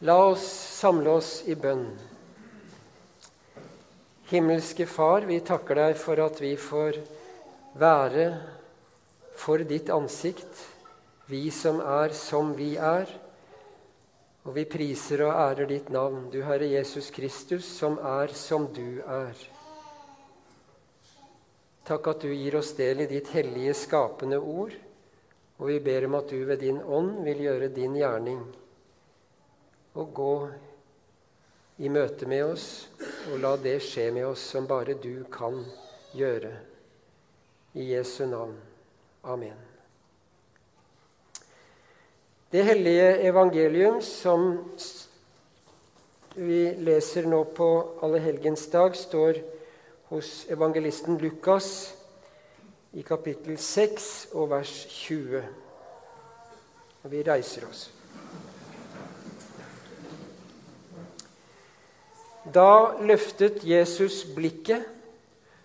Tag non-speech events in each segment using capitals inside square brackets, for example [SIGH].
La oss samle oss i bønn. Himmelske Far, vi takker deg for at vi får være for ditt ansikt, vi som er som vi er. Og vi priser og ærer ditt navn, du Herre Jesus Kristus, som er som du er. Takk at du gir oss del i ditt hellige, skapende ord, og vi ber om at du ved din ånd vil gjøre din gjerning og gå i møte med oss, og la det skje med oss som bare du kan gjøre. I Jesu navn. Amen. Det hellige evangelium som vi leser nå på allehelgensdag, står hos evangelisten Lukas i kapittel 6 og vers 20. Og vi reiser oss. Da løftet Jesus blikket,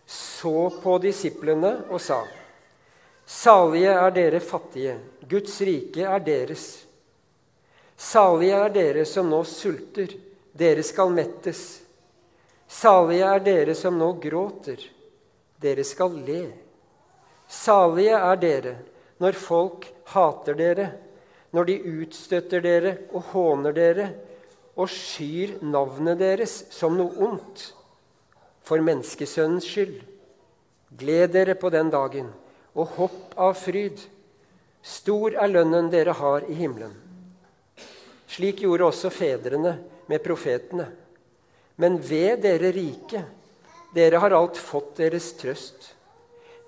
så på disiplene og sa.: Salige er dere fattige, Guds rike er deres. Salige er dere som nå sulter, dere skal mettes. Salige er dere som nå gråter, dere skal le. Salige er dere når folk hater dere, når de utstøtter dere og håner dere og skyr navnet deres som noe ondt for menneskesønnens skyld. Gled dere på den dagen og hopp av fryd. Stor er lønnen dere har i himmelen. Slik gjorde også fedrene med profetene. Men ved dere rike, dere har alt fått deres trøst.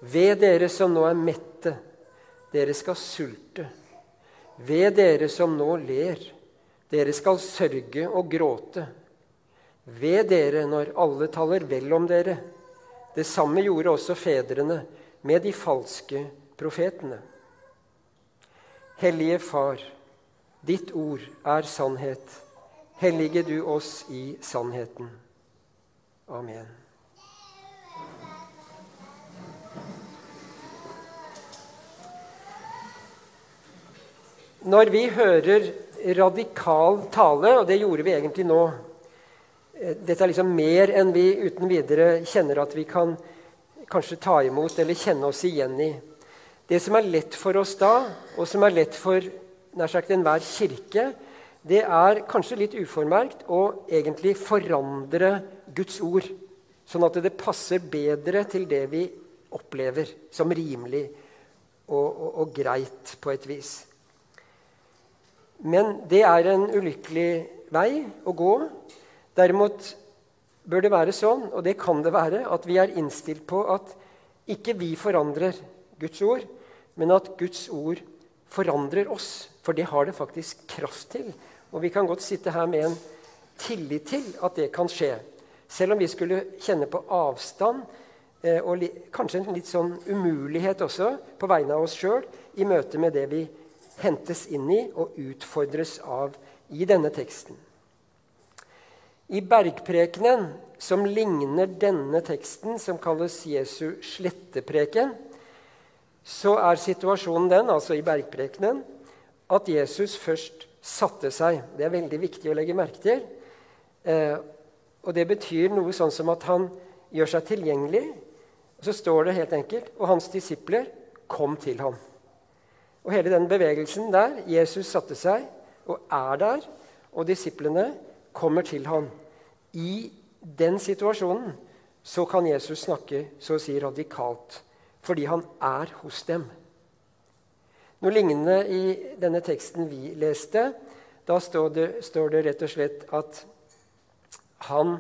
Ved dere som nå er mette, dere skal sulte. Ved dere som nå ler, dere skal sørge og gråte. Ved dere når alle taler vel om dere. Det samme gjorde også fedrene med de falske profetene. Hellige Far, ditt ord er sannhet. Hellige du oss i sannheten. Amen. Når vi hører radikal tale, og det gjorde vi egentlig nå. Eh, dette er liksom mer enn vi uten videre kjenner at vi kan kanskje ta imot eller kjenne oss igjen i. Det som er lett for oss da, og som er lett for nær sagt enhver kirke, det er kanskje litt uformerkt å egentlig forandre Guds ord, sånn at det passer bedre til det vi opplever som rimelig og, og, og greit på et vis. Men det er en ulykkelig vei å gå. Derimot bør det være sånn, og det kan det være, at vi er innstilt på at ikke vi forandrer Guds ord, men at Guds ord forandrer oss. For det har det faktisk kraft til. Og vi kan godt sitte her med en tillit til at det kan skje. Selv om vi skulle kjenne på avstand eh, og kanskje en litt sånn umulighet også på vegne av oss sjøl i møte med det vi hentes inn i og utfordres av i denne teksten. I bergprekenen, som ligner denne teksten, som kalles Jesu slettepreken, så er situasjonen den, altså i bergprekenen, at Jesus først satte seg. Det er veldig viktig å legge merke til. Eh, og det betyr noe sånn som at han gjør seg tilgjengelig. Så står det helt enkelt Og hans disipler kom til ham. Og hele den bevegelsen der Jesus satte seg og er der, og disiplene kommer til ham. I den situasjonen så kan Jesus snakke så å si radikalt, fordi han er hos dem. Noe lignende i denne teksten vi leste. Da står det, står det rett og slett at han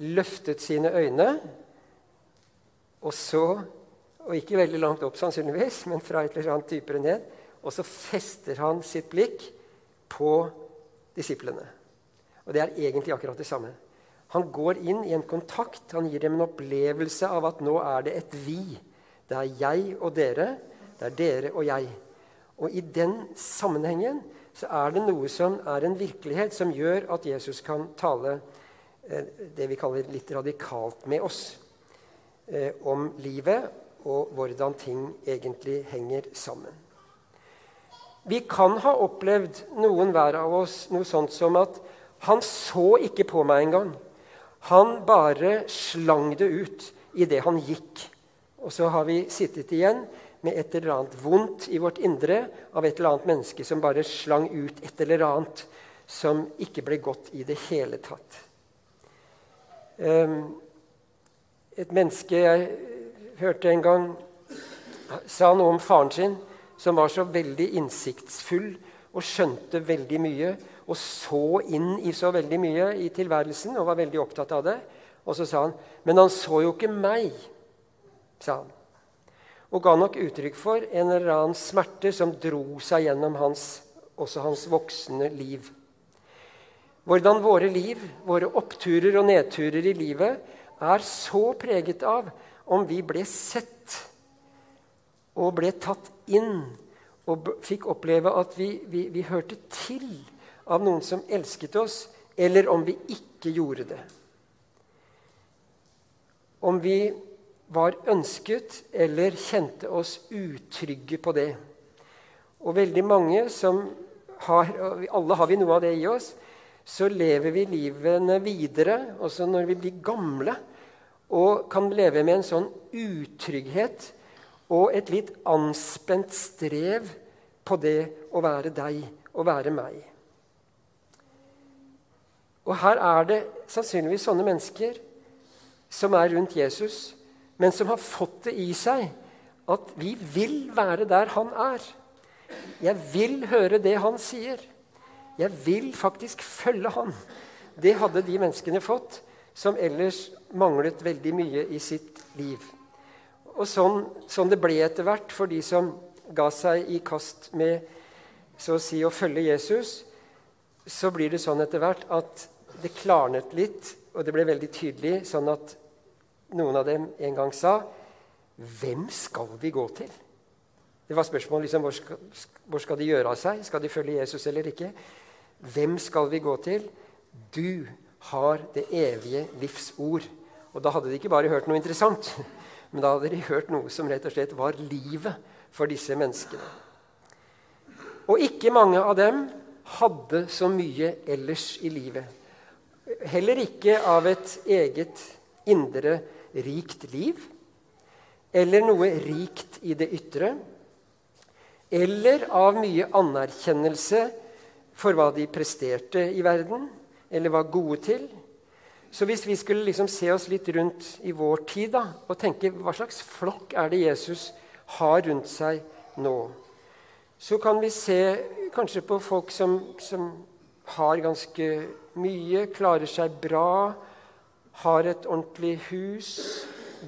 løftet sine øyne, og så og ikke veldig langt opp, sannsynligvis, men fra et eller annet dypere ned. Og så fester han sitt blikk på disiplene. Og det er egentlig akkurat det samme. Han går inn i en kontakt, han gir dem en opplevelse av at nå er det et vi. Det er jeg og dere, det er dere og jeg. Og i den sammenhengen så er det noe som er en virkelighet som gjør at Jesus kan tale eh, det vi kaller litt radikalt med oss eh, om livet og hvordan ting egentlig henger sammen. Vi kan ha opplevd, noen hver av oss, noe sånt som at han så ikke på meg engang. Han bare slang det ut idet han gikk. Og så har vi sittet igjen med et eller annet vondt i vårt indre av et eller annet menneske som bare slang ut et eller annet som ikke ble godt i det hele tatt. Um, et menneske jeg hørte en gang, sa noe om faren sin, som var så veldig innsiktsfull og skjønte veldig mye og så inn i så veldig mye i tilværelsen og var veldig opptatt av det. Og så sa han, 'Men han så jo ikke meg', sa han. Og ga nok uttrykk for en eller annen smerte som dro seg gjennom hans, også hans voksne liv. Hvordan våre liv, våre oppturer og nedturer i livet, er så preget av om vi ble sett og ble tatt inn og fikk oppleve at vi, vi, vi hørte til av noen som elsket oss, eller om vi ikke gjorde det. Om vi var ønsket eller kjente oss utrygge på det. Og veldig mange som har Alle har vi noe av det i oss. Så lever vi livene videre, også når vi blir gamle, og kan leve med en sånn utrygghet og et litt anspent strev på det å være deg og være meg. Og her er det sannsynligvis sånne mennesker som er rundt Jesus, men som har fått det i seg at vi vil være der han er. Jeg vil høre det han sier. Jeg vil faktisk følge han. Det hadde de menneskene fått som ellers manglet veldig mye i sitt liv. Og sånn, sånn det ble etter hvert for de som ga seg i kast med så å si å følge Jesus, så blir det sånn etter hvert at det klarnet litt, og det ble veldig tydelig, sånn at noen av dem en gang sa Hvem skal vi gå til? Det var spørsmålet liksom, hvor, skal, hvor skal de gjøre av seg? Skal de følge Jesus eller ikke? Hvem skal vi gå til? Du har det evige livs ord. Og da hadde de ikke bare hørt noe interessant, [LAUGHS] men da hadde de hørt noe som rett og slett var livet for disse menneskene. Og ikke mange av dem hadde så mye ellers i livet. Heller ikke av et eget indre rikt liv, eller noe rikt i det ytre, eller av mye anerkjennelse for hva de presterte i verden, eller var gode til. Så hvis vi skulle liksom se oss litt rundt i vår tid da, og tenke hva slags flokk er det Jesus har rundt seg nå, så kan vi se kanskje på folk som, som har ganske mye, klarer seg bra, har et ordentlig hus,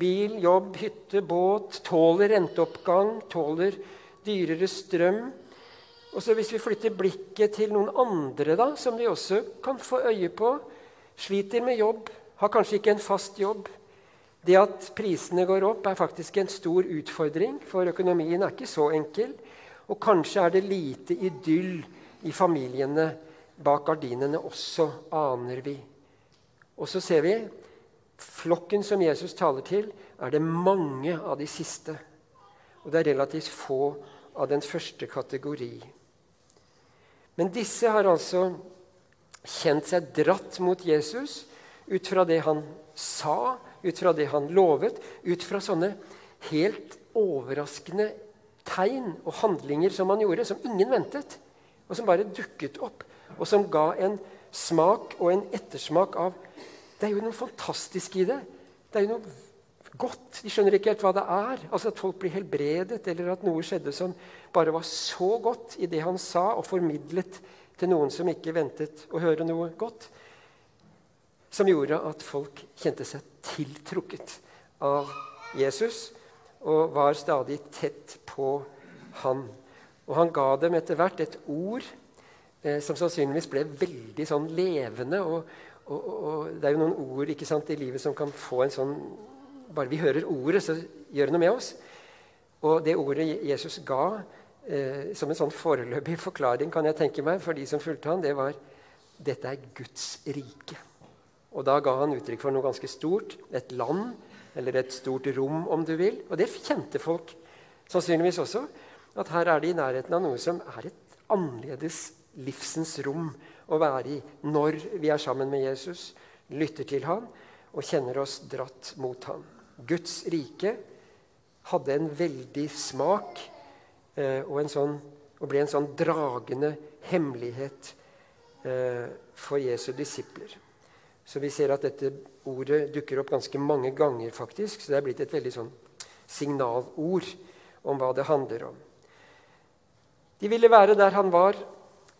bil, jobb, hytte, båt, tåler renteoppgang, tåler dyrere strøm. Og så Hvis vi flytter blikket til noen andre da, som vi også kan få øye på, sliter med jobb, har kanskje ikke en fast jobb. Det at prisene går opp, er faktisk en stor utfordring, for økonomien er ikke så enkel. Og kanskje er det lite idyll i familiene bak gardinene også, aner vi. Og så ser vi flokken som Jesus taler til, er det mange av de siste. Og det er relativt få av den første kategori. Men disse har altså kjent seg dratt mot Jesus ut fra det han sa, ut fra det han lovet, ut fra sånne helt overraskende tegn og handlinger som han gjorde, som ingen ventet, og som bare dukket opp, og som ga en smak og en ettersmak av Det er jo noe fantastisk i det. Det er jo noe godt. De skjønner ikke helt hva det er. Altså At folk blir helbredet, eller at noe skjedde som bare var så godt i det han sa, og formidlet til noen som ikke ventet å høre noe godt. Som gjorde at folk kjente seg tiltrukket av Jesus og var stadig tett på han. Og han ga dem etter hvert et ord eh, som sannsynligvis ble veldig sånn levende. Og, og, og, det er jo noen ord sant, i livet som kan få en sånn Bare vi hører ordet, så gjør det noe med oss. Og det ordet Jesus ga eh, som en sånn foreløpig forklaring, kan jeg tenke meg, for de som fulgte han, det var dette er Guds rike. Og da ga han uttrykk for noe ganske stort. Et land, eller et stort rom, om du vil. Og det kjente folk sannsynligvis også. At her er de i nærheten av noe som er et annerledes livsens rom å være i når vi er sammen med Jesus, lytter til han og kjenner oss dratt mot han. Guds rike hadde en veldig smak eh, og, sånn, og, ble en sånn dragende hemmelighet eh, for Jesu disipler. Så vi ser at dette ordet dukker opp ganske mange ganger, faktisk. Så det er blitt et veldig sånn signalord om hva det handler om. De ville være der han var,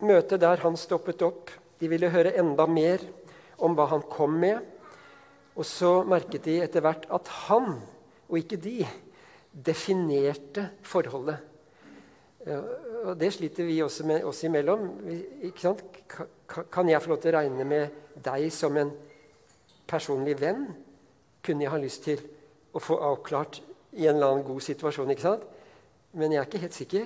møte der han stoppet opp. De ville høre enda mer om hva han kom med. Og så merket de etter hvert at han, og ikke de, definerte forholdet. Og Det sliter vi også med oss imellom. Kan jeg få lov til å regne med deg som en personlig venn? Kunne jeg ha lyst til å få avklart i en eller annen god situasjon. ikke sant? Men jeg er ikke helt sikker.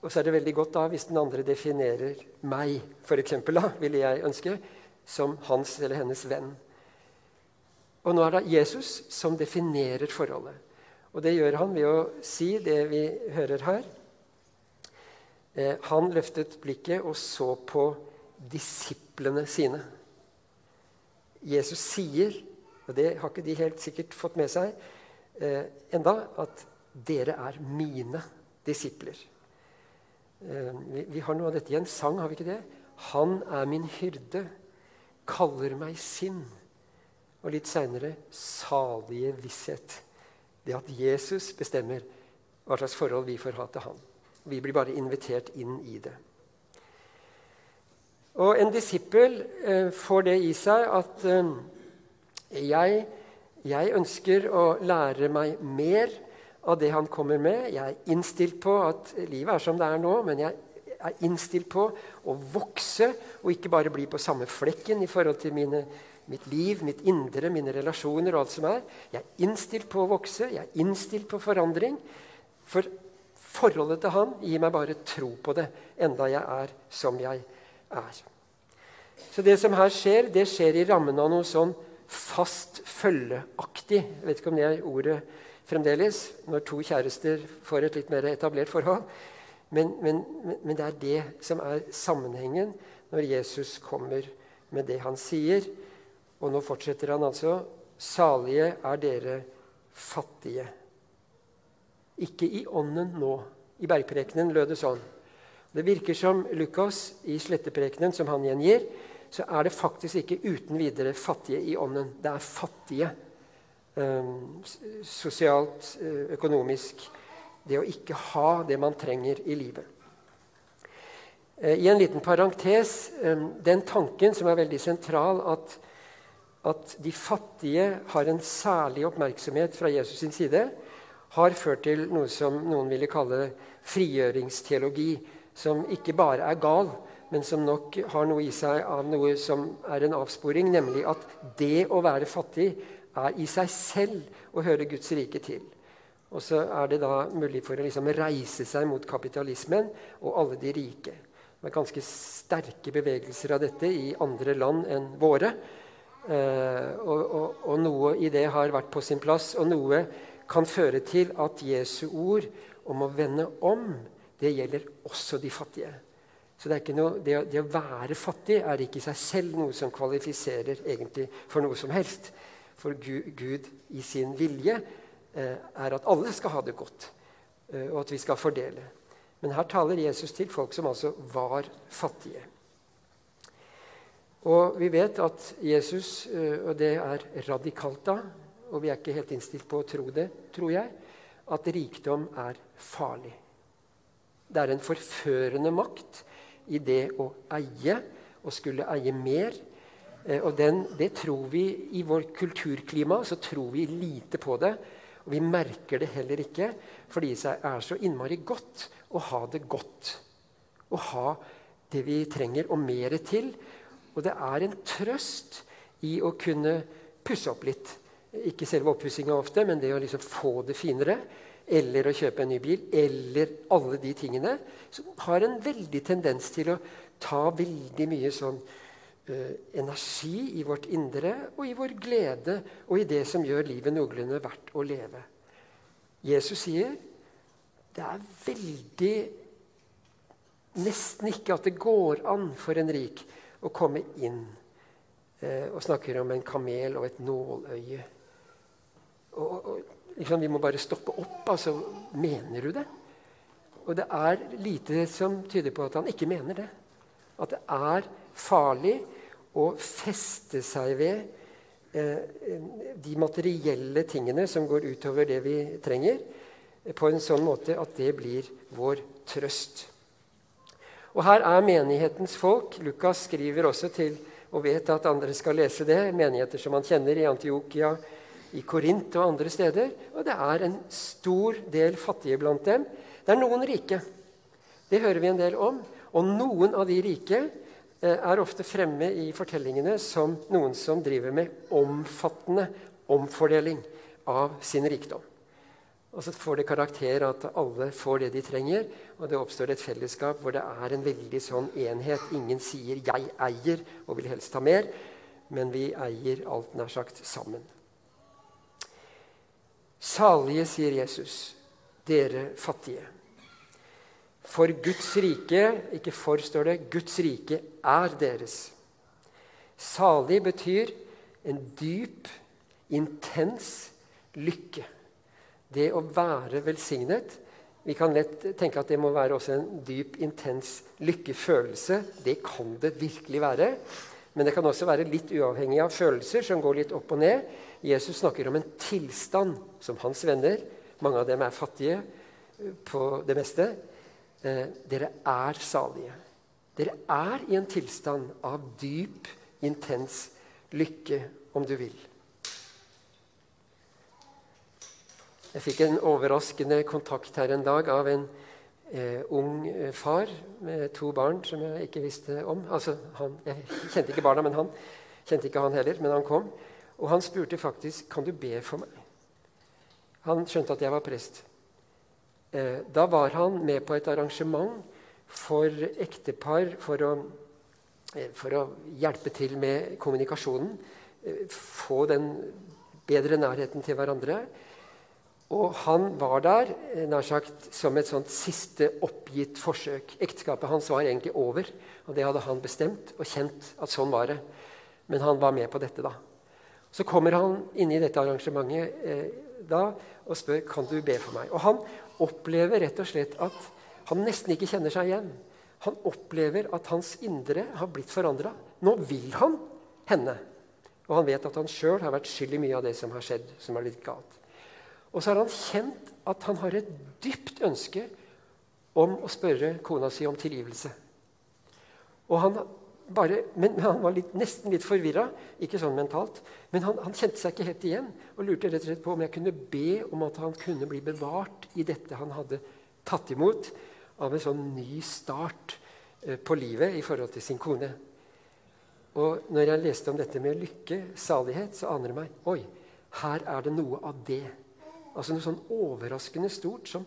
Og så er det veldig godt da hvis den andre definerer meg, for eksempel, da, ville jeg ønske, som hans eller hennes venn. Og nå er det Jesus som definerer forholdet. Og det gjør han ved å si det vi hører her. Eh, han løftet blikket og så på disiplene sine. Jesus sier, og det har ikke de helt sikkert fått med seg eh, enda, at dere er mine disipler. Eh, vi, vi, har noe av dette i en sang, har vi ikke det? Han er min hyrde, kaller meg sinn. Og litt seinere salige visshet. Det at Jesus bestemmer hva slags forhold vi får ha til han. Vi blir bare invitert inn i det. Og en disippel eh, får det i seg at eh, jeg, jeg, ønsker å lære meg mer av det han kommer med. Jeg er innstilt på at livet er som det er nå, men jeg er innstilt på å vokse og ikke bare bli på samme flekken i forhold til mine mitt liv, mitt indre, mine relasjoner og alt som er. Jeg er innstilt på å vokse, jeg er innstilt på forandring. For forholdet til Han gir meg bare tro på det, enda jeg er som jeg er. Så det som her skjer, det skjer i rammen av noe sånn fast følgeaktig. Jeg vet ikke om det er ordet fremdeles, når to kjærester får et litt mer etablert forhold. Men, men, men det er det som er sammenhengen når Jesus kommer med det han sier. Og nå fortsetter han altså Salige er dere fattige. Ikke i ånden nå. I bergprekenen lød det sånn. Det virker som Lukas i sletteprekenen, som han gjengir, så er det faktisk ikke uten videre fattige i ånden. Det er fattige eh, sosialt, økonomisk. Det å ikke ha det man trenger i livet. Uh, I en liten parentes um, den tanken som er veldig sentral, at at de fattige har en særlig oppmerksomhet fra Jesus sin side, har ført til noe som noen ville kalle frigjøringsteologi, som ikke bare er gal, men som nok har noe i seg av noe som er en avsporing, nemlig at det å være fattig er i seg selv å høre Guds rike til. Og så er det da mulig for å liksom reise seg mot kapitalismen og alle de rike. Det er ganske sterke bevegelser av dette i andre land enn våre. Eh, og, og, og, noe i det har vært på sin plass, og noe kan føre til at Jesu ord om å vende om, det gjelder også de fattige. Så det, noe, det, det, å være fattig er ikke i seg selv noe som kvalifiserer egentlig for noe som helst. For Gud, Gud i sin vilje eh, er at alle skal ha det godt, eh, og at vi skal fordele. Men her taler Jesus til folk som altså var fattige. Og vi vet at Jesus, eh, og det er radikalt da, og vi er ikke helt innstilt på å tro det, tror jeg, at rikdom er farlig. Det er en forførende makt i det å eie og skulle eie mer. Eh, og den, det tror vi I vårt kulturklima så tror vi lite på det. Og vi merker det heller ikke, fordi det er så innmari godt å ha det godt. Å ha det vi trenger, og mer til. Og det er en trøst i å kunne pusse opp litt. Ikke selve oppussinga ofte, men det å liksom få det finere. Eller å kjøpe en ny bil. Eller alle de tingene. Som har en veldig tendens til å ta veldig mye sånn uh, energi i vårt indre og i vår glede og i det som gjør livet noenlunde verdt å leve. Jesus sier det er veldig nesten ikke at det går an for en rik å komme inn eh, og snakker om en kamel og et nåløye. Og, og, liksom, vi må bare stoppe opp. Altså, mener du det? Og det er lite som tyder på at han ikke mener det. At det er farlig å feste seg ved eh, de materielle tingene som går utover det vi trenger, på en sånn måte at det blir vår trøst. Og her er menighetens folk. Lukas skriver også til og vet at andre skal lese det. Menigheter som han kjenner i Antiokia, i Korint og andre steder. Og det er en stor del fattige blant dem. Det er noen rike. Det hører vi en del om. Og noen av de rike eh, er ofte fremme i fortellingene som noen som driver med omfattende omfordeling av sin rikdom. Og så får det karakter at alle får det de trenger, og det oppstår et fellesskap hvor det er en veldig sånn enhet. Ingen sier 'jeg eier' og vil helst ha mer, men vi eier alt nær sagt sammen. Salige, sier Jesus, dere fattige. For Guds rike Ikke for, står det. Guds rike er deres. Salig betyr en dyp, intens lykke. Det å være velsignet Vi kan lett tenke at det må være også en dyp, intens lykkefølelse. Det kan det virkelig være. Men det kan også være litt uavhengig av følelser som går litt opp og ned. Jesus snakker om en tilstand som hans venner Mange av dem er fattige eh, på det meste. Eh, dere er salige. Dere er i en tilstand av dyp, intens lykke, om du vil. Jeg fikk en overraskende kontakt her en dag av en eh, ung eh, far med to barn som jeg ikke visste om. Altså, han, jeg kjente ikke barna, men han kjente ikke han heller. Men han kom, og han spurte faktisk kan du be for meg. Han skjønte at jeg var prest. Eh, da var han med på et arrangement for ektepar for å, eh, for å hjelpe til med kommunikasjonen. Eh, få den bedre nærheten til hverandre. Og han var der eh, nær sagt som et sånt siste oppgitt forsøk. Ekteskapet hans var egentlig over, og det hadde han bestemt og kjent at sånn var det. Men han var med på dette, da. Så kommer han inn i dette arrangementet eh, da og spør kan du be for meg. Og han opplever rett og slett at han nesten ikke kjenner seg igjen. Han opplever at hans indre har blitt forandra. Nå vil han henne. Og han vet at han sjøl har vært skyld i mye av det som har skjedd, som er litt galt. Og så har han kjent at han har et dypt ønske om å spørre kona si om tilgivelse. Og han bare, men han var litt, nesten litt forvirra, ikke sånn mentalt. Men han, han, kjente seg ikke helt igjen og lurte rett og slett på om jeg kunne be om at han kunne bli bevart i dette han hadde tatt imot av en sånn ny start eh, på livet i forhold til sin kone. Og når jeg leste om dette med lykke, salighet, så aner det meg Oi, her er det noe av det Altså noe sånn overraskende stort som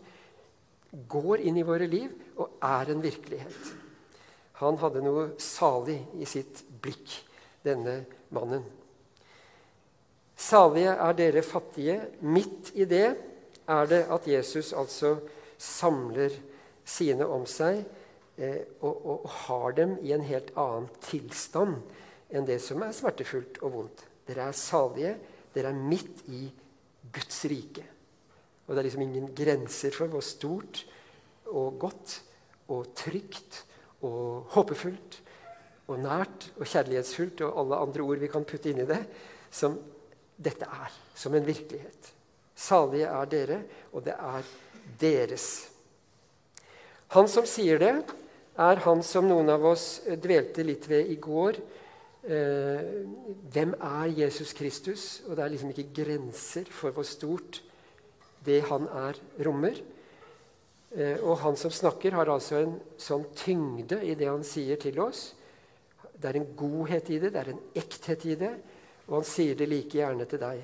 går inn i våre liv og er en virkelighet. Han hadde noe salig i sitt blikk, denne mannen. Salige er dere fattige. Midt i det er det at Jesus altså samler sine om seg eh, og, og, og har dem i en helt annen tilstand enn det som er smertefullt og vondt. Dere er salige. Dere er midt i Guds rike. Og det er liksom ingen grenser for hvor stort og godt og trygt og håpefullt og nært og kjærlighetsfullt og alle andre ord vi kan putte inn i det, som dette er. Som en virkelighet. Salige er dere, og det er deres. Han som sier det, er han som noen av oss dvelte litt ved i går. Eh, hvem er Jesus Kristus? Og det er liksom ikke grenser for hvor stort det han er, rommer. Eh, og han som snakker, har altså en sånn tyngde i det han sier til oss. Det er en godhet i det, det er en ekthet i det. Og han sier det like gjerne til deg,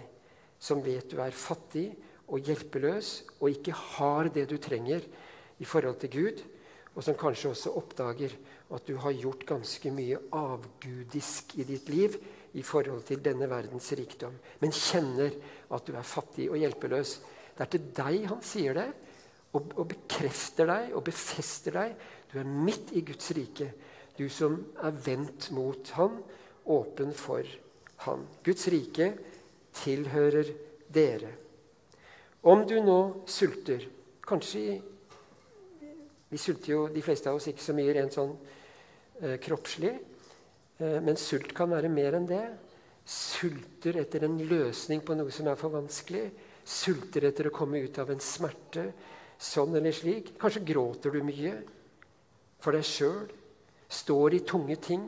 som vet du er fattig og hjelpeløs og ikke har det du trenger i forhold til Gud, og som kanskje også oppdager at du har gjort ganske mye avgudisk i ditt liv i forhold til denne verdens rikdom, men kjenner at du er fattig og hjelpeløs det er til deg han sier det, og, og bekrefter deg og befester deg Du er midt i Guds rike, du som er vendt mot Han, åpen for Han. Guds rike tilhører dere. Om du nå sulter Kanskje Vi sulter jo, de fleste av oss, ikke så mye rent sånn eh, kroppslig. Eh, men sult kan være mer enn det. Sulter etter en løsning på noe som er for vanskelig. Sulter etter å komme ut av en smerte. Sånn eller slik. Kanskje gråter du mye for deg sjøl. Står i tunge ting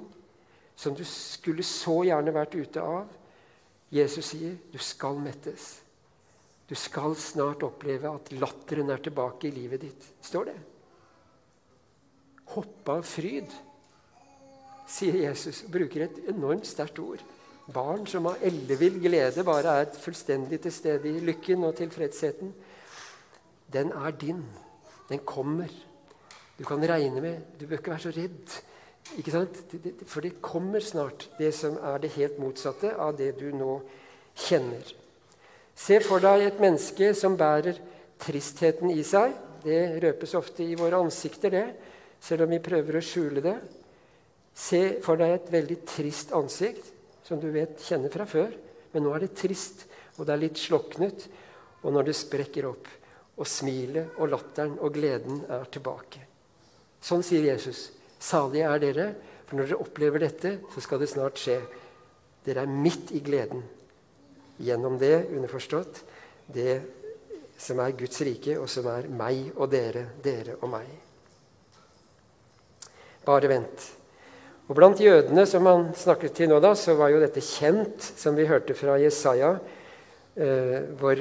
som du skulle så gjerne vært ute av. Jesus sier du skal mettes. Du skal snart oppleve at latteren er tilbake i livet ditt. Står det? Hoppe av fryd, sier Jesus og bruker et enormt sterkt ord. Barn som av ellevill glede bare er fullstendig til stede i lykken og tilfredsheten. Den er din. Den kommer. Du kan regne med Du bør ikke være så redd. Ikke sant? For det kommer snart, det som er det helt motsatte av det du nå kjenner. Se for deg et menneske som bærer tristheten i seg. Det røpes ofte i våre ansikter, det, selv om vi prøver å skjule det. Se for deg et veldig trist ansikt, som du vet kjenner fra før. Men nå er det trist, og det er litt sloknet. Og når det sprekker opp, og smilet og latteren og gleden er tilbake. Sånn sier Jesus. Salige er dere, for når dere opplever dette, så skal det snart skje. Dere er midt i gleden. Gjennom det, underforstått, det som er Guds rike, og som er meg og dere, dere og meg. Bare vent. Og Blant jødene som han snakket til nå, da, så var jo dette kjent, som vi hørte fra Jesaja, eh, hvor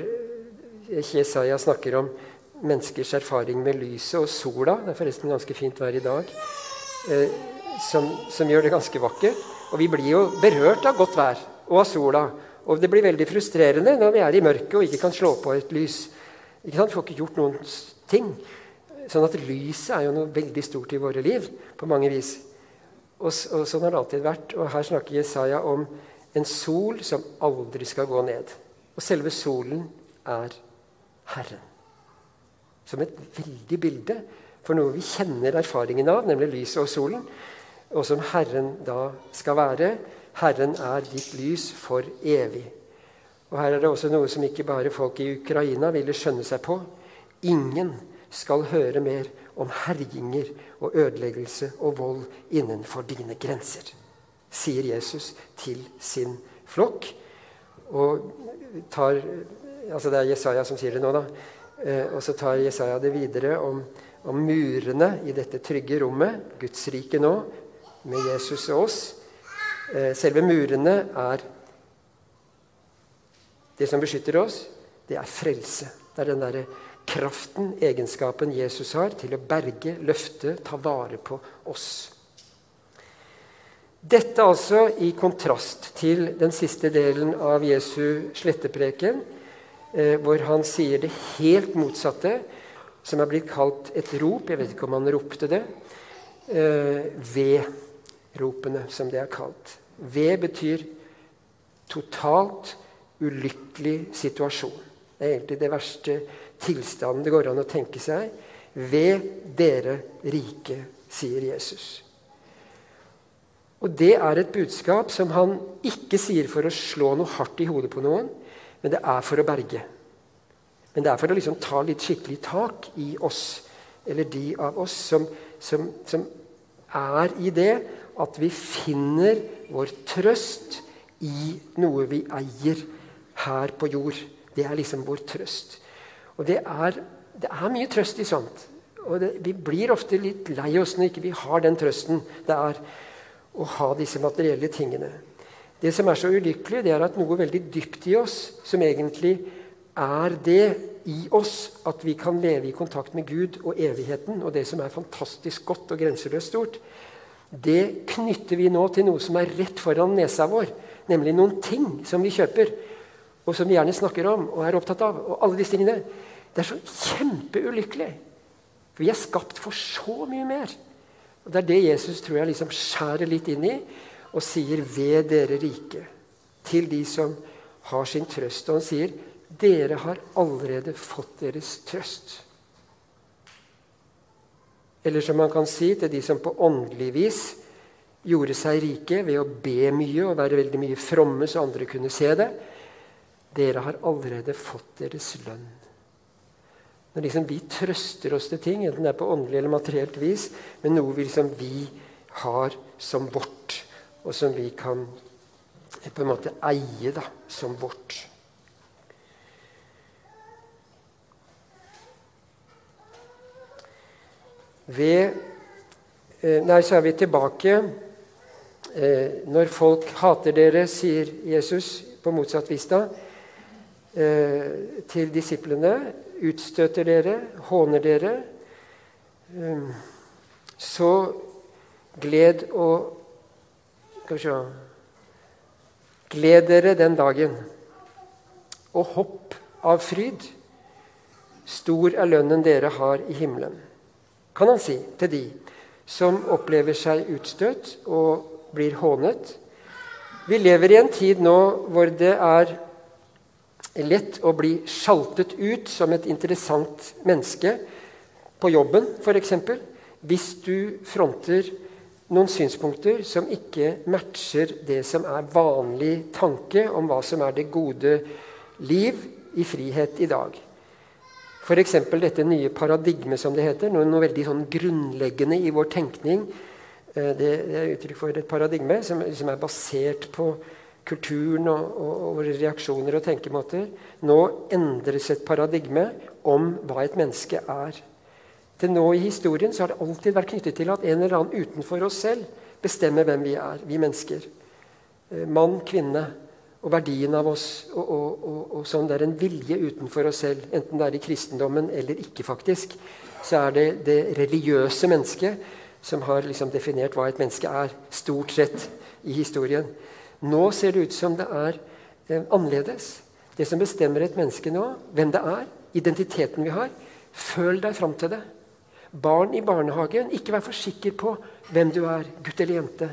Jesaja snakker om menneskers erfaring med lyset og sola. Det er forresten ganske fint vær i dag eh, som, som, gjør det ganske vakkert. Og vi blir jo berørt av godt vær og av sola. Og det blir veldig frustrerende når vi er i mørket og ikke kan slå på et lys. Ikke sant? Vi får ikke gjort noen ting. Sånn at lyset er jo noe veldig stort i våre liv på mange vis. Og, og sånn har det alltid vært. Og her snakker Jesaja om en sol som aldri skal gå ned. Og selve solen er Herren. Som et veldig bilde for noe vi kjenner erfaringen av, nemlig lyset og solen, og som Herren da skal være. Herren er ditt lys for evig. Og Her er det også noe som ikke bare folk i Ukraina ville skjønne seg på. Ingen skal høre mer om herjinger og ødeleggelse og vold innenfor dine grenser, sier Jesus til sin flokk. Og tar, altså Det er Jesaja som sier det nå, da. Eh, og så tar Jesaja det videre om om murene i dette trygge rommet, Guds rike nå, med Jesus og oss. Eh, selve murene er Det som beskytter oss, det er frelse. Det er den derre kraften, egenskapen Jesus har til å berge, løfte, ta vare på oss. Dette altså i kontrast til den siste delen av Jesu slettepreken, eh, hvor han sier det helt motsatte som er blitt kalt et rop. Jeg vet ikke om han ropte det. Eh, V-ropene, som det er kalt. Ved betyr totalt ulykkelig situasjon. Det er egentlig det verste tilstanden det går an å tenke seg. Ved dere rike, sier Jesus. Og Det er et budskap som han ikke sier for å slå noe hardt i hodet på noen, men det er for å berge. Men det er for å liksom ta litt skikkelig tak i oss, eller de av oss som, som, som er i det at vi finner vår trøst i noe vi eier her på jord. Det er liksom vår trøst. Og det er, det er mye trøst i sånt. Og det, vi blir ofte litt lei oss når ikke vi har den trøsten det er å ha disse materielle tingene. Det som er så ulykkelig, det er at noe veldig dypt i oss, som egentlig er det i oss at vi kan leve i kontakt med Gud og evigheten og det som er fantastisk godt og grenseløst stort, det knytter vi nå til noe som er rett foran nesa vår, nemlig noen ting som vi kjøper, og som vi gjerne snakker om og er opptatt av. og alle disse tingene. Det er så kjempeulykkelig. Vi er skapt for så mye mer. Og Det er det Jesus tror jeg liksom skjærer litt inn i og sier 'ved dere rike' til de som har sin trøst. Og han sier dere har allerede fått deres trøst. Eller som man kan si til de som på åndelig vis gjorde seg rike ved å be mye og være veldig mye fromme så andre kunne se det. Dere har allerede fått deres lønn. Når liksom vi trøster oss til ting, enten det er på åndelig eller materielt vis, men noe vi, liksom vi har som vårt, og som vi kan på en måte eie da, som vårt. Ved eh, Nei, så er vi tilbake eh, Når folk hater dere, sier Jesus på motsatt vis da, eh, til disiplene, utstøter dere, håner dere, så gled og Skal vi se Gled dere den dagen, og hopp av fryd. Stor er lønnen dere har i himmelen kan han si til de som opplever seg utstøtt og blir hånet. Vi lever i en tid nå hvor det er lett å bli sjaltet ut som et interessant menneske på jobben, f.eks. Hvis du fronter noen synspunkter som ikke matcher det som er vanlig tanke om hva som er det gode liv i frihet i dag. F.eks. dette nye paradigmet, som det heter. Noe, noe veldig sånn grunnleggende i vår tenkning. Eh, det, er uttrykk for et paradigme som, som er basert på kulturen og, og, og, reaksjoner og tenkemåter. Nå endres et paradigme om hva et menneske er. Til nå i historien har det alltid vært knyttet til at en eller annen utenfor oss selv bestemmer hvem vi er, vi mennesker. Eh, mann, kvinne og verdien av oss. Og, og, og, og, sånn Det er en vilje utenfor oss selv, enten det er i kristendommen eller ikke. faktisk, Så er det det religiøse mennesket som har liksom definert hva et menneske er, stort sett i historien. Nå ser det ut som det er eh, annerledes. Det som bestemmer et menneske nå, hvem det er, identiteten vi har Føl deg fram til det. Barn i barnehagen, ikke vær for sikker på hvem du er, gutt eller jente.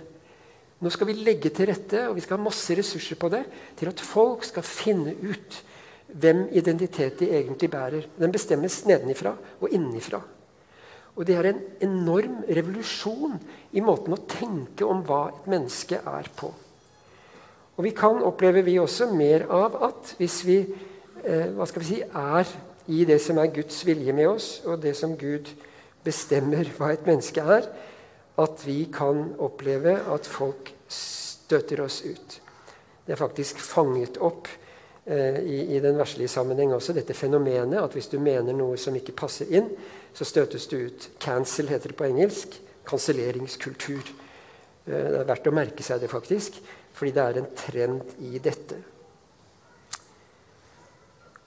Nå skal vi legge til rette og vi skal ha masse ressurser på det, til at folk skal finne ut hvem identitet de egentlig bærer. Den bestemmes nedenifra og innenifra. Og det er en enorm revolusjon i måten å tenke om hva et menneske er på. Og vi kan, opplever vi også, mer av at hvis vi, eh, hva skal vi si, er i det som er Guds vilje med oss, og det som Gud bestemmer hva et menneske er, at vi kan oppleve at folk støter oss ut. Det er faktisk fanget opp eh, i, i, den verslige sammenheng også, dette fenomenet at hvis du mener noe som ikke passer inn, så støtes du ut. Cancel heter det på engelsk. Kanselleringskultur. Eh, det er verdt å merke seg det, faktisk, fordi det er en trend i dette.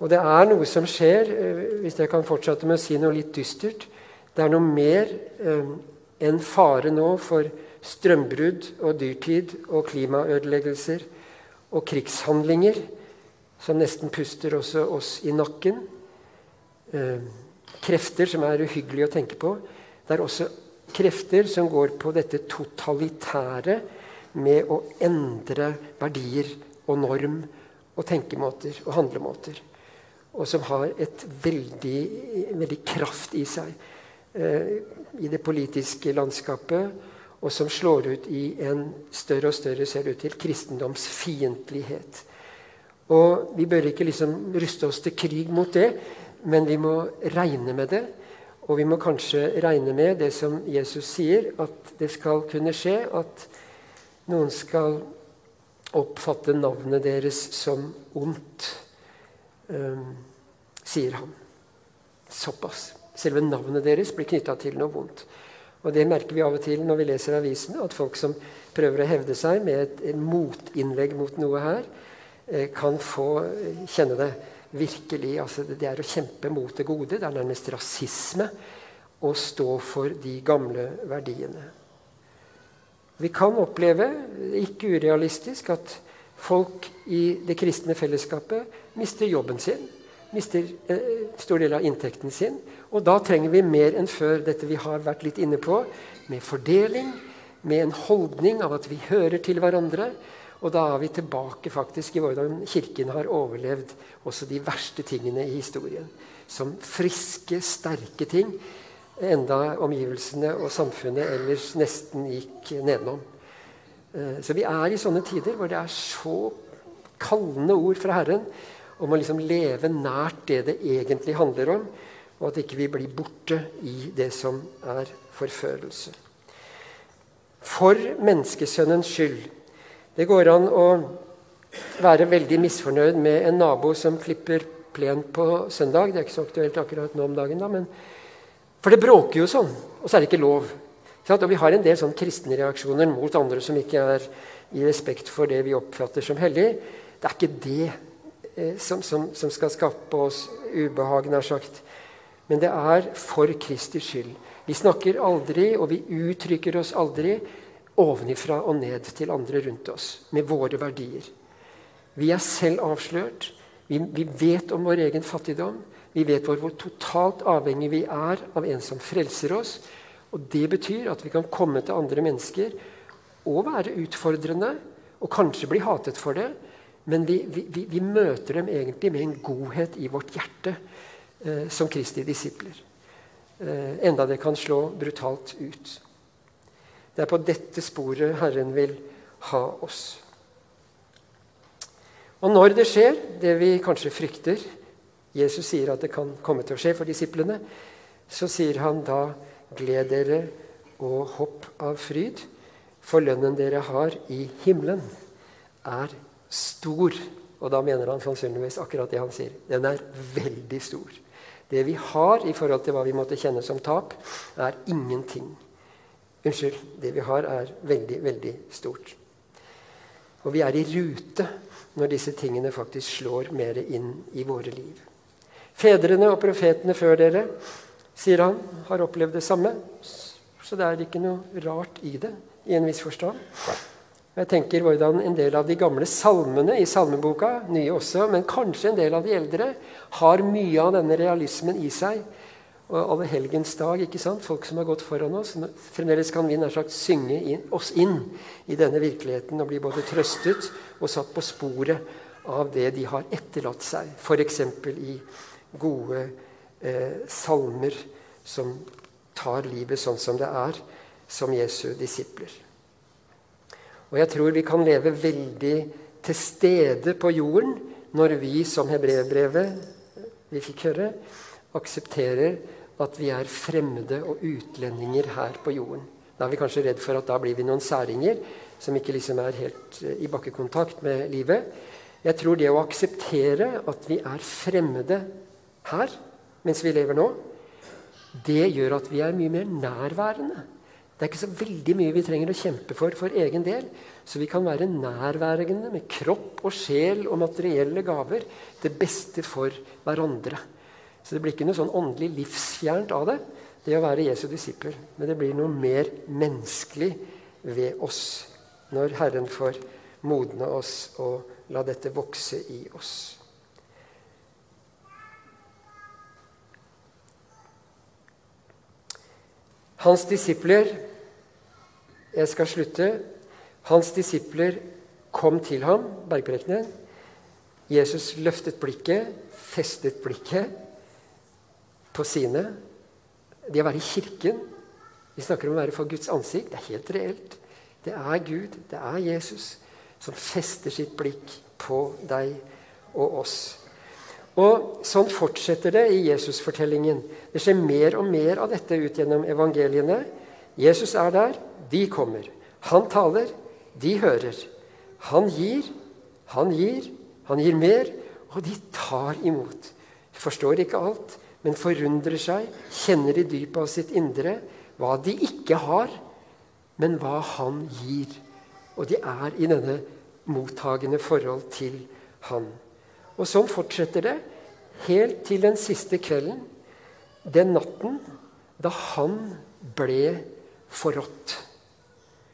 Og det er noe som skjer, eh, hvis jeg kan fortsette med å si noe litt dystert Det er noe mer enn en fare nå for strømbrudd og dyrtid og klimaødeleggelser og krigshandlinger som nesten puster også oss i nakken. Eh, krefter som er uhyggelige å tenke på. Det er også krefter som går på dette totalitære med å endre verdier og norm og tenkemåter og handlemåter. Og som har et veldig, veldig kraft i seg. Eh, i det politiske landskapet, og som slår ut i en større og større ser ut til, kristendomsfiendtlighet. Og Vi bør ikke liksom ruste oss til krig mot det, men vi må regne med det. Og vi må kanskje regne med det som Jesus sier, at det skal kunne skje at noen skal oppfatte navnet deres som ondt, um, sier han. Såpass. Selve navnet deres blir knytta til noe vondt. Og Det merker vi av og til når vi leser avisene, at folk som prøver å hevde seg med et, motinnlegg mot noe her, eh, kan få eh, kjenne det virkelig. Altså, det er å kjempe mot det gode. Det er nærmest rasisme å stå for de gamle verdiene. Vi kan oppleve, ikke urealistisk, at folk i det kristne fellesskapet mister jobben sin mister eh, stor del av inntekten sin. Og da trenger vi mer enn før dette vi har vært litt inne på, med fordeling, med en holdning av at vi hører til hverandre. Og da er vi tilbake faktisk i hvordan Kirken har overlevd også de verste tingene i historien. Som friske, sterke ting enda omgivelsene og samfunnet ellers nesten gikk nedenom. Eh, så vi er i sånne tider hvor det er så kallende ord fra Herren om å liksom leve nært det det egentlig handler om, og at ikke vi blir borte i det som er forførelse. For menneskesønnens skyld. Det går an å være veldig misfornøyd med en nabo som klipper plen på søndag. Det er ikke så aktuelt akkurat nå om dagen, da, men For det bråker jo sånn, og så er det ikke lov. Og vi har en del sånn kristne reaksjoner mot andre som ikke er i respekt for det vi oppfatter som hellig. Det er ikke det eh, som, som, som, skal skape oss ubehag, nær sagt. Men det er for Kristi skyld. Vi snakker aldri, og vi uttrykker oss aldri ovenifra og ned til andre rundt oss med våre verdier. Vi er selv avslørt. Vi, vi vet om vår egen fattigdom. Vi vet hvor, hvor totalt avhengig vi er av en som frelser oss. Og Det betyr at vi kan komme til andre mennesker og være utfordrende og kanskje bli hatet for det, men vi, vi, vi møter dem egentlig med en godhet i vårt hjerte eh, som Kristi disipler. Eh, enda det kan slå brutalt ut. Det er på dette sporet Herren vil ha oss. Og når det skjer, det vi kanskje frykter Jesus sier at det kan komme til å skje for disiplene, så sier han da Gled dere og hopp av fryd, for lønnen dere har i himmelen, er stor. Og da mener han sannsynligvis akkurat det han sier. Den er veldig stor. Det vi har i forhold til hva vi måtte kjenne som tap, er ingenting. Unnskyld. Det vi har, er veldig, veldig stort. Og vi er i rute når disse tingene faktisk slår mer inn i våre liv. Fedrene og profetene før dere sier han, har opplevd det samme. Så det er ikke noe rart i det, i en viss forstand. Jeg tenker hvordan en del av de gamle salmene i salmeboka, nye også, men kanskje en del av de eldre, har mye av denne realismen i seg. Og alle helgens dag, ikke sant? folk som har gått foran oss. Fremdeles kan vi nær sagt synge inn, oss inn i denne virkeligheten og bli både trøstet og satt på sporet av det de har etterlatt seg. F.eks. i gode eh, salmer som tar livet sånn som det er, som Jesu disipler. Og jeg tror vi kan leve veldig til stede på jorden når vi, som hebreerbrevet vi fikk høre, aksepterer at vi er fremmede og utlendinger her på jorden. Da er vi kanskje redd for at da blir vi noen særinger som ikke liksom er helt eh, i bakkekontakt med livet. Jeg tror det å akseptere at vi er fremmede her, mens vi lever nå, det gjør at vi er mye mer nærværende. Det er ikke så veldig mye vi trenger å kjempe for for egen del. Så vi kan være nærværende med kropp og sjel og materielle gaver Det beste for hverandre. Så det blir ikke noe sånn åndelig livsfjernt av det, det å være Jesu disipler. Men det blir noe mer menneskelig ved oss når Herren får modne oss og la dette vokse i oss. Hans disipler Jeg skal slutte. Hans disipler kom til ham, bergprekenen. Jesus løftet blikket, festet blikket på sine. Det å være i kirken Vi snakker om å være for Guds ansikt. Det er helt reelt. Det er Gud, det er Jesus, som fester sitt blikk på deg og oss. Og Sånn fortsetter det i Jesusfortellingen. Det skjer mer og mer av dette ut gjennom evangeliene. Jesus er der, de kommer. Han taler, de hører. Han gir, han gir, han gir mer, og de tar imot. Forstår ikke alt, men forundrer seg, kjenner i dypet av sitt indre hva de ikke har, men hva han gir. Og de er i denne mottagende forhold til han. Og sånn fortsetter det helt til den siste kvelden, den natten da han ble forrådt.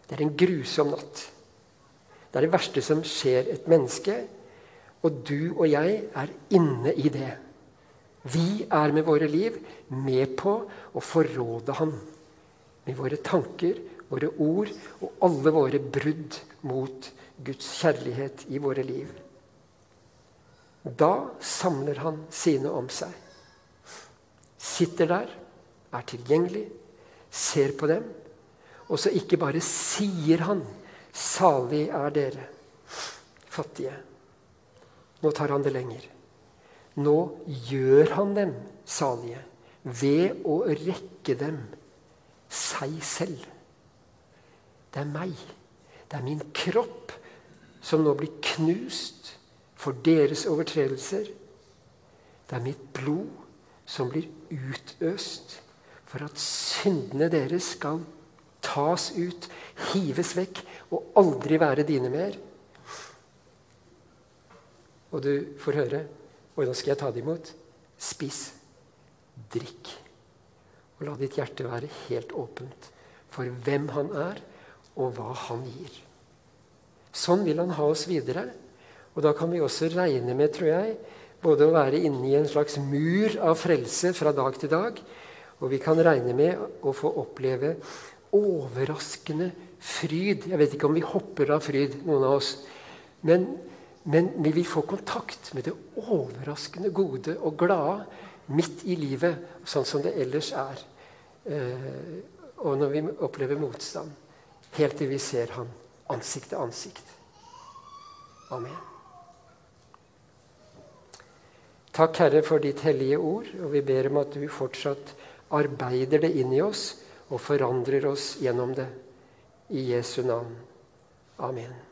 Det er en grusom natt. Det er det verste som skjer et menneske. Og du og jeg er inne i det. Vi er med våre liv med på å forråde ham. Med våre tanker, våre ord og alle våre brudd mot Guds kjærlighet i våre liv. Da samler han sine om seg. Sitter der, er tilgjengelig, ser på dem. Og så ikke bare sier han 'Salig er dere, fattige'. Nå tar han det lenger. Nå gjør han dem salige ved å rekke dem seg selv. Det er meg. Det er min kropp som nå blir knust for deres overtredelser. Det er mitt blod som blir utøst for at syndene deres skal tas ut, hives vekk og aldri være dine mer. Og du får høre hvordan skal jeg ta det imot? Spis. Drikk. Og la ditt hjerte være helt åpent for hvem han er, og hva han gir. Sånn vil han ha oss videre. Og da kan vi også regne med, tror jeg, både å være inne i en slags mur av frelse fra dag til dag, og vi kan regne med å få oppleve overraskende fryd. Jeg vet ikke om vi hopper av fryd, noen av oss. Men, men vi vil få kontakt med det overraskende gode og glade midt i livet, sånn som det ellers er. Eh, og når vi opplever motstand. Helt til vi ser Han ansikt til ansikt. Amen. Takk, Herre, for ditt hellige ord, og vi ber om at du fortsatt arbeider det inn i oss og forandrer oss gjennom det. I Jesu navn. Amen.